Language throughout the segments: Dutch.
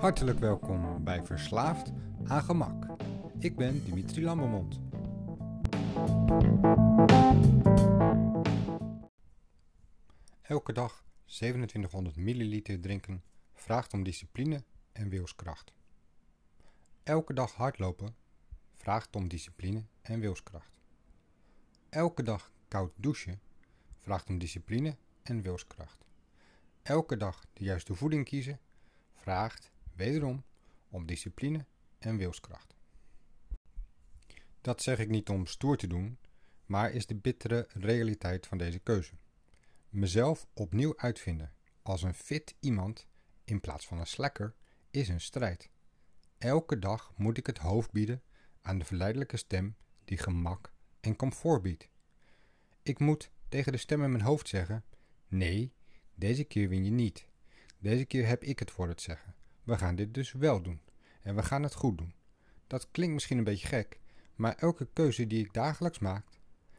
Hartelijk welkom bij Verslaafd aan Gemak. Ik ben Dimitri Lambermond. Elke dag 2700 milliliter drinken vraagt om discipline en wilskracht. Elke dag hardlopen vraagt om discipline en wilskracht. Elke dag koud douchen vraagt om discipline en wilskracht. Elke dag de juiste voeding kiezen vraagt wederom om discipline en wilskracht. Dat zeg ik niet om stoer te doen, maar is de bittere realiteit van deze keuze. Mezelf opnieuw uitvinden als een fit iemand in plaats van een slacker is een strijd. Elke dag moet ik het hoofd bieden aan de verleidelijke stem die gemak en comfort biedt. Ik moet tegen de stem in mijn hoofd zeggen: Nee, deze keer win je niet. Deze keer heb ik het voor het zeggen. We gaan dit dus wel doen. En we gaan het goed doen. Dat klinkt misschien een beetje gek, maar elke keuze die ik dagelijks maak,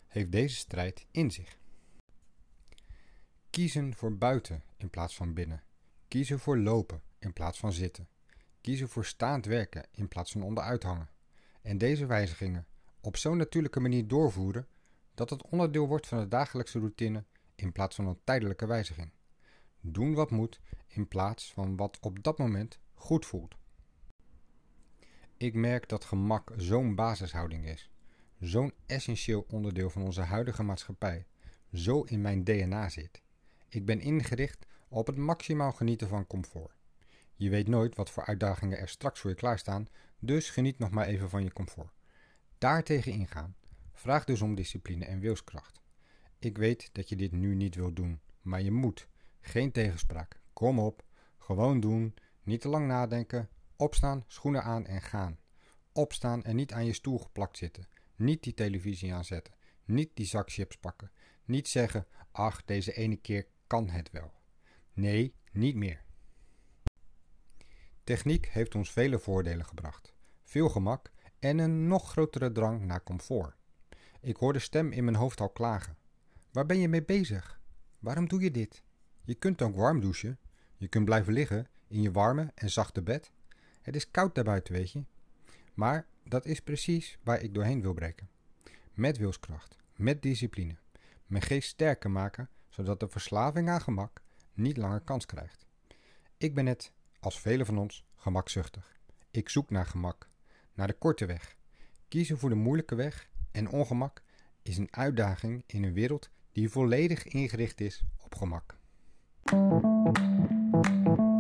heeft deze strijd in zich. Kiezen voor buiten in plaats van binnen. Kiezen voor lopen in plaats van zitten. Kiezen voor staand werken in plaats van onderuit hangen. En deze wijzigingen op zo'n natuurlijke manier doorvoeren dat het onderdeel wordt van de dagelijkse routine in plaats van een tijdelijke wijziging. Doen wat moet in plaats van wat op dat moment goed voelt. Ik merk dat gemak zo'n basishouding is, zo'n essentieel onderdeel van onze huidige maatschappij, zo in mijn DNA zit. Ik ben ingericht op het maximaal genieten van comfort. Je weet nooit wat voor uitdagingen er straks voor je klaarstaan, dus geniet nog maar even van je comfort. Daartegen ingaan vraagt dus om discipline en wilskracht. Ik weet dat je dit nu niet wilt doen, maar je moet. Geen tegenspraak. Kom op, gewoon doen, niet te lang nadenken, opstaan, schoenen aan en gaan. Opstaan en niet aan je stoel geplakt zitten. Niet die televisie aanzetten. Niet die zak chips pakken. Niet zeggen: ach, deze ene keer kan het wel. Nee, niet meer. Techniek heeft ons vele voordelen gebracht. Veel gemak en een nog grotere drang naar comfort. Ik hoor de stem in mijn hoofd al klagen. Waar ben je mee bezig? Waarom doe je dit? Je kunt ook warm douchen. Je kunt blijven liggen in je warme en zachte bed. Het is koud daarbuiten, weet je. Maar dat is precies waar ik doorheen wil breken. Met wilskracht, met discipline. Mijn geest sterker maken, zodat de verslaving aan gemak niet langer kans krijgt. Ik ben net, als velen van ons, gemakzuchtig. Ik zoek naar gemak, naar de korte weg. Kiezen voor de moeilijke weg en ongemak is een uitdaging in een wereld die volledig ingericht is op gemak. うん。